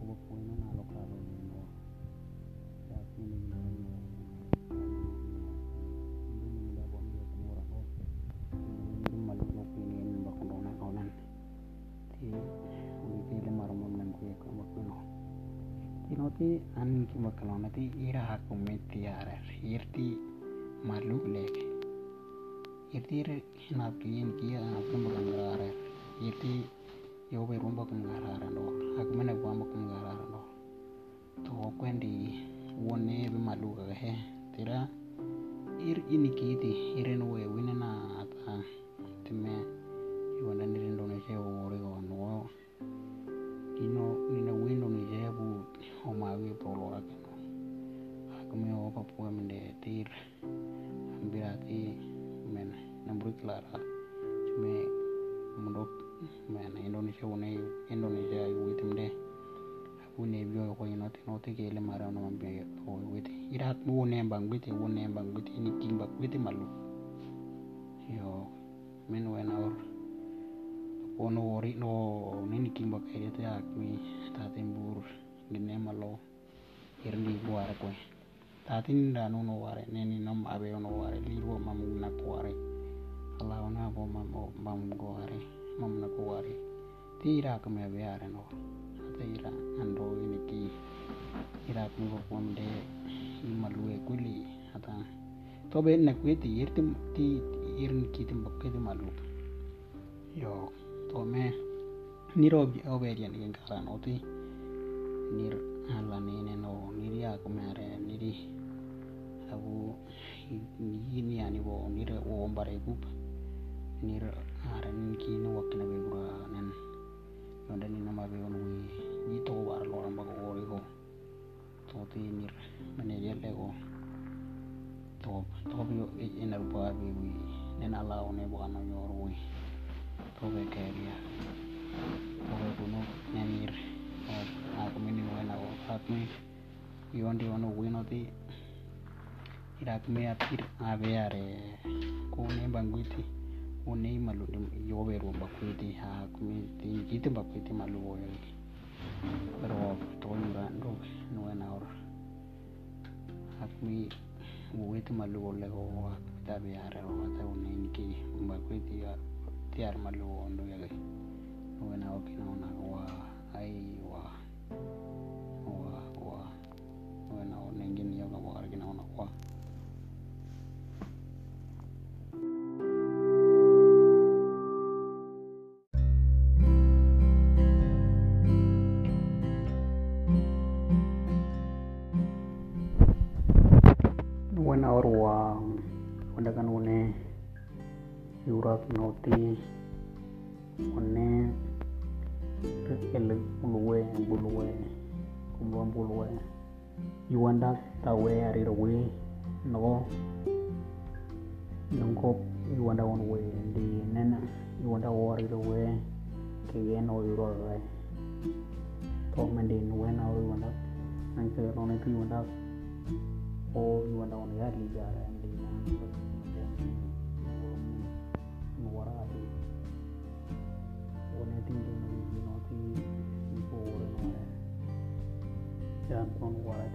అవ్వకపోయినా నాలో కాలం ఉందో Tinoti anin ki makalonati ira hakumeti ara irti maluk leke. Irti re hinap ki yen ki ya hakum bakandara ara. yeti yoberwon bo kimngararan ol ak menebwon bo kimngararan ol tokokwendi wone bimalukake tira irchini kiiti iren wewit nenayat ang timet yo men when our ono ori no nini kimba kaya te akmi tatin bur gine malo irni buare kwe. Tatin da no no ware neni nom abe ono ware liru mam na kuare ala ona bo mam mam go ware mam na kuare tira kame abe are no. Tira ando ini ki ira kumgo pomde imalue kuli ata. To be na kweti irtim ti irin kitim bakketi malu. Yo to me niro obedian gen karan oti nir ala nene no niri aku mere niri aku ini ani bo nir o bare gup. Nir aran kino wakina be gura nen. Yonda ni nama be on wi ni to war lo amba ko ori ko to ti nir mene yelle ko to to bi enar ba be wi nen ala one bo ano yor wi tobe keria tobe kuno nyamir aku mini wena o akme yondi ono wino ti irak me atir abeare ko ne banguiti one malu yobe ro bakuiti ha akme ti gitu bakuiti malu o yogi pero to yura ndo no wena or akme wuiti malu o le o akme tabeare o ta one niki bakuiti tiar malu ondo ya gai wena oki na ona wa ai wa wa wa. Wena o nengin ya ga wa na ona wa. Wena or wa wanda kan one ele buluwe buluwe kumbuan buluwe yuanda tawe arir we no. Nungko yuanda on we di nena yuanda o arir we ke yen o yuro re to mendi we na o yuanda nang ke no ne yuanda o yuanda on ya li ja re di na jangan pengeluaran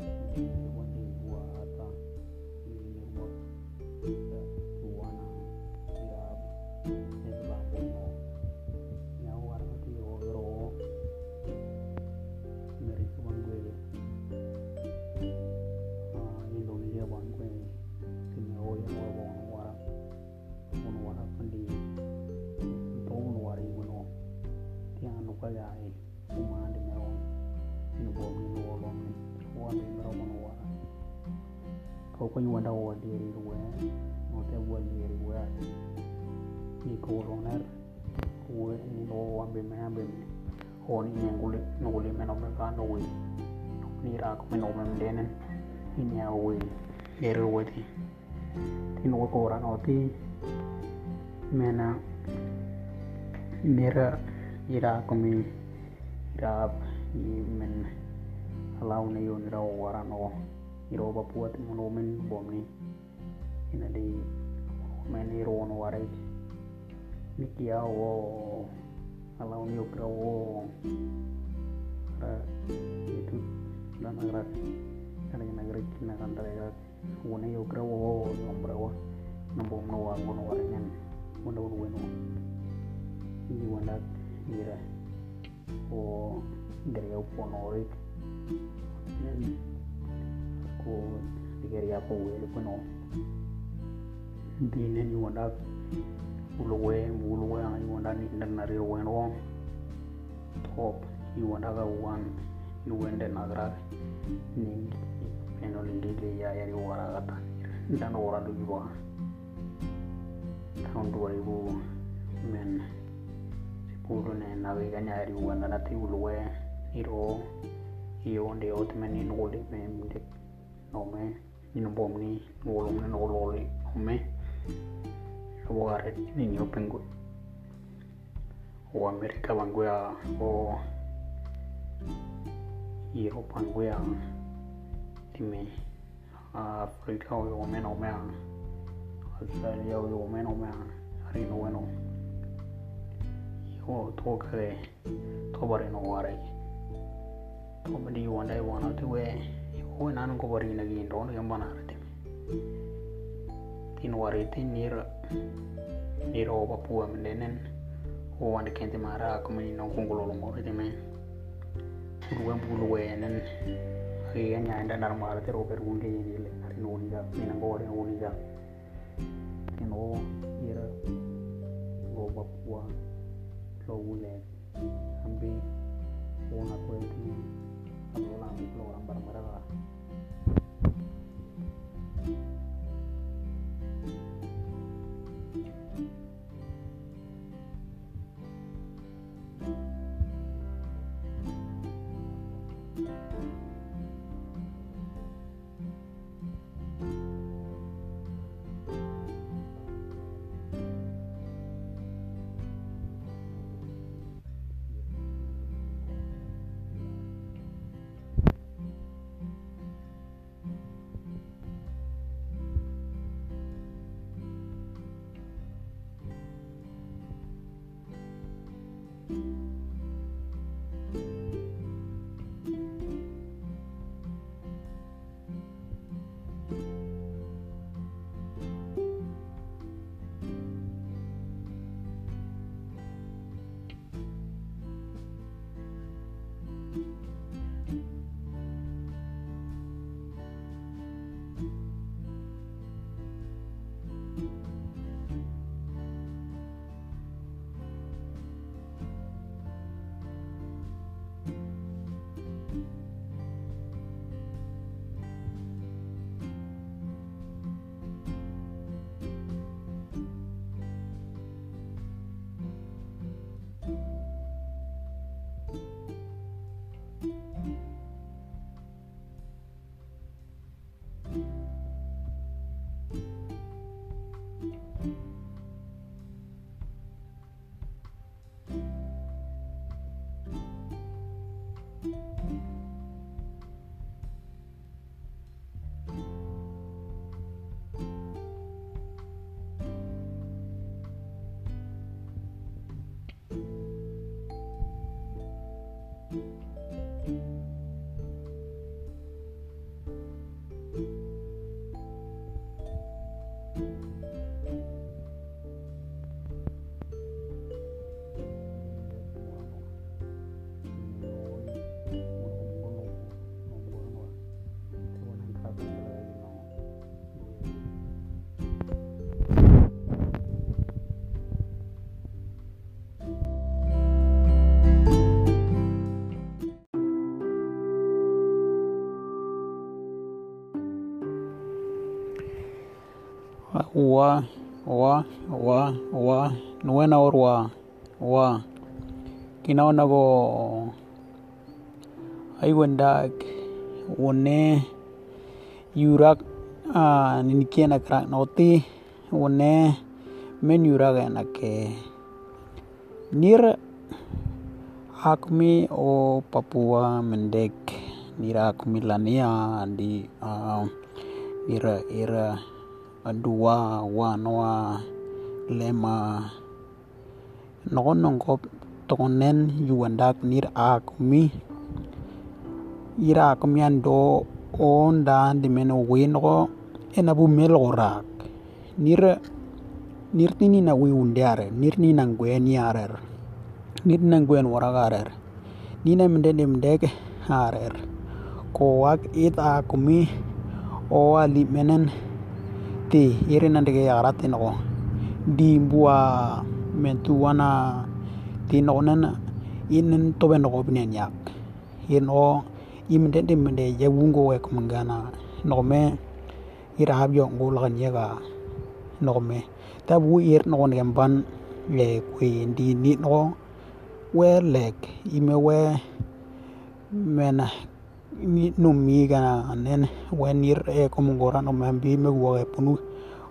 Thank you. We ni no wa be me be hon ni ngule ngule me no me no we ni ra ko me no me denen ini ya we ero wati tin wo ko mena men alau alau ni okra wo itu dan agak kana nagara kina kan talaga wona yo gra wo nombra wo nombo no wa ngono warengan wona wo weno ni wona ira o dari au pono rik ko digari apa wo le pono dine உழுவே உழுவே இவன்டா நின்ற நிறைய வேணும் தோப் இவன்டாக ஒன் இவன்ட நகராக நின்று என்னோட இண்டியில் யாரி ஓராகத்தான் இருந்தான ஓராண்டு இவா தவுண்டு வழிவு men. Sipulune naviganyari uandana tiulue iro iyonde otme ninuli memde nome ninbomni nulumne nuloli nome Abogare niño pengü. O América Banguea o Europa Banguea. Dime África o yo menos mea. Australia o yo menos mea. Arino bueno. Yo toca de tobare no ware. Tobari wanda wana tuwe. Yo nanon kobari nagin ron yambanarete. Tinwarete nira i ro pa pua men denen o wan ken te mara ko men no ko lo mo te men ru wan bu lo enen ri ya nda nar mara te ro per un ke ni le ari no ni ga ni na go re no ni ga ni no i ra ro pa pua lo u le ambi una ko ni am lo la mi lo la bara bara wa wa wa wa nuena orwa wa kinaona go aiwendak wone yurak uh, ninikiena krak noti one menyura na ke nir akmi o Papua mendek nira akmi lania di uh, ira ira dua wanwa lema. Nokon nongkop tonen yuandak nir akmi ira akmi ando onda di meno wino ena bu melorak nir nir tini na wi undiare nir ni nang gwen yarer nit nang gwen waragarer nina mende mendeke harer koak it a kumi o ali menen ti iri nandege yaratin ko di bua mentu wana ti nonen inen tobe no binen yak in o imende de mende ya wungo we kumangana no me ira habyo ngul kan yega no me. Tabu ir no ne ban le kwi di ni no we lek ime we mena num mi gana nen wen ir e eh, punu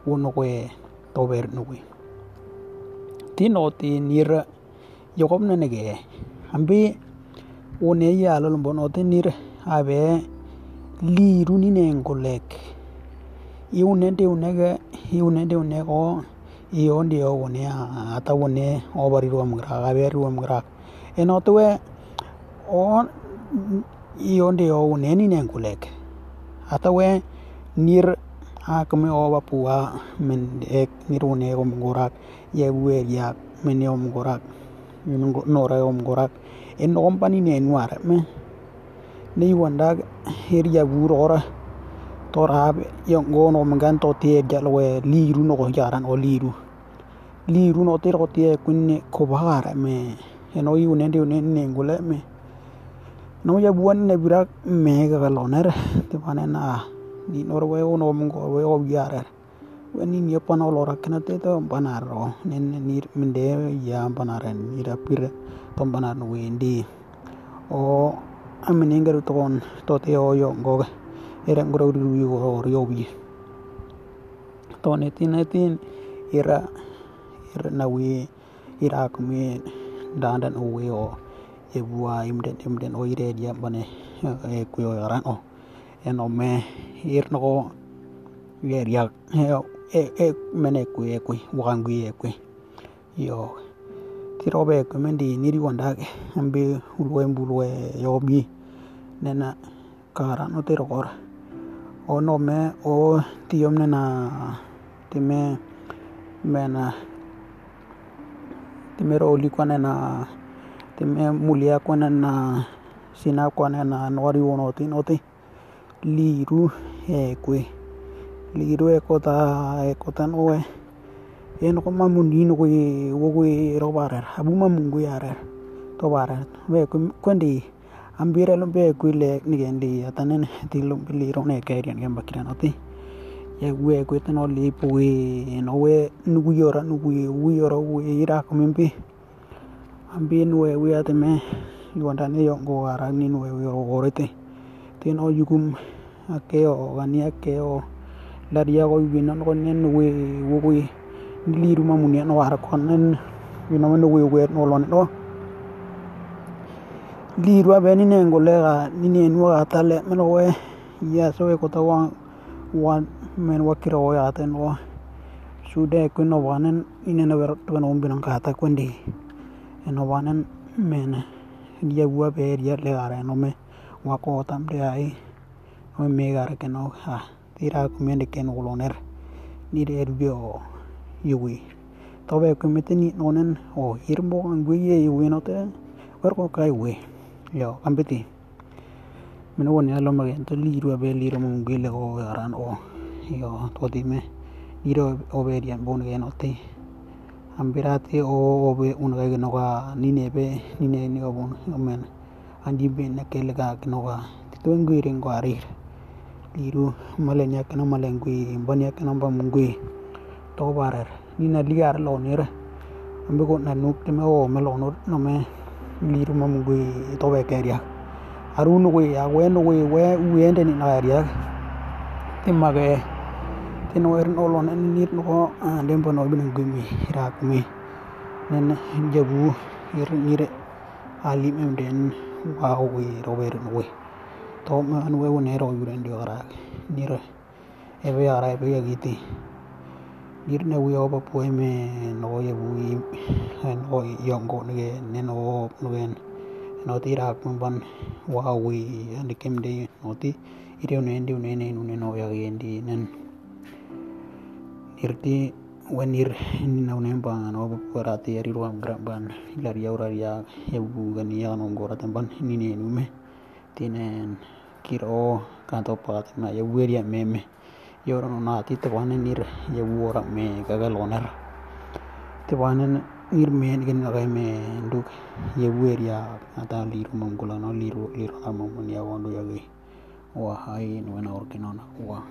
uno we to ber we ti nir yo kom ne ge. Am bi one ya lo lombo no ti nir a be li ru ni ne ngo lek. I une ata one o bari ru am gra e we on be ro mgra enotuwe o ionde o uneni nengulek atawe nir akme o bapua men ek nir une om gorak ye we ya men e om gorak nora e om gorak en om pani ne nuar me ni wanda her ya gurora torab yang gono mengan to tie jalwe liru no jaran o liru. Liru no ter ko tie kunne ko bahara me eno i unen di unen ne ngule, me no ya buan ne birak me ga galoner te pane na ni nor we uno mungo we o biare we ni kena te to panaro nen ni mende ya panaren ni ra pir to panar no wendi o amene ngaru to kon to te o yo go era ngoro ru yo rio bi. To ne tin ne tin ira ira na we ira kumi dandan o we o ebua imden imden oire dia bane e kuyo eh, garan o oh. eno oh, me irno ko yeria e eh, oh, e mene ku e ku wangu e yo tirobe ku mendi niri wanda ke ambi ulwe mbulwe yobi nena karano no tiro o no me o tiom nena time mena timero likwana na, ਤੇ ਮੈਂ ਮੁਲਿਆ ਕੋ ਨਾ ਸਿਨਾ ਕੋ ਨਾ ਨਵਰੀ ਵਣੋ ਤੇ ਨੋ ਤੇ ਲੀਰੂ ਹੈ ਕੋਈ ਲੀਰੂ ਹੈ ਕੋ ਤਾ ਹੈ ਕੋ ਤਾ ਨੋ ਹੈ ਇਹਨ ਕੋ ਮਮੁੰਦੀ ਨੋ ਕੋਈ ਉਹ ਕੋਈ ਰੋਬਾਰ ਹੈ ਹਬੂ ਮਮੁੰਗੂ ਯਾਰ ਹੈ ਤੋ ਬਾਰ ਹੈ ਵੇ ਕੋ ਕੰਡੀ ਅੰਬੀਰ ਲੋ ਬੇ ਕੋਈ ਲੈ ਨਿਗੇਂ ਦੀ ਤਨਨ ਦਿਲੋਂ ਬਲੀਰੋ ਨੇ ਕਹਿਰੀਆਂ ਗੇ ਬਕਰਾਂ ਨੋ ਤੇ ਇਹ ਉਹ ਕੋਈ ਤਨੋ ਲੀ ਪੂਏ ਨੋ ਵੇ ਨੂ nuwe we ate me yuanda ne yo go ara ni nuwe we ro gorete tin o yugum ake o gani ake o. Laria go wina no nen we wo we liru ma munia no ara kon nen wina we we no lon no liru abe ni ne ngole ga ni ne nu ga tale we. Ya so we ko ta wa wan men wakira o ya ten o. Sude ko no wanen ine na wer to no binang kata kundi eno wanen men dia bua be dia le are no me wa ko tam de ai o me gar ke no ha tira ko men de ken uloner ni de bio yui to be ko meteni nonen o irmo angui ye yui no te wer ko kai we yo ambeti men woni alo magen to liru be liru mo gile o aran o yo todi me iro oberian bon ge note ambirate o obe unga ginoga nine be nine ni obon amen andi be na kelga ginoga titwengu irengo arir. Liru malenya kana malengui banya kana bamngui to barer nina liar lo nira ambe ko nanuk te me o me lo no no me liru mamngui to be keria. Arunu ko ya we no we we uende ni na ya timage tene woirin olong nirnoko lempo no ibina gumi ira kumi nen jabu irnire alim emden wao wi rower no wi to ma an we wone ro yuren dio ara nire ebe ara ebe yagiti nirne wi oba poeme no ye wi no yongo ne ne no no en no ti ra kun ban wao wi ande kem de, no ti. Ire ne ndi ne ne, no ya ge ndi nen irti wanir na unemba no parati ari ruam graban ilar ya ura ya hebu gani ya no gora temban ini ne nume tinen kiro kanto pat na ya meme ya ora na ti te wanen nir ya wora me gagal oner te wanen nir men gen ga me nduk ya weria ata liru monggola no liru liru amon ya wondo ya ge wah ai no na orkinon wah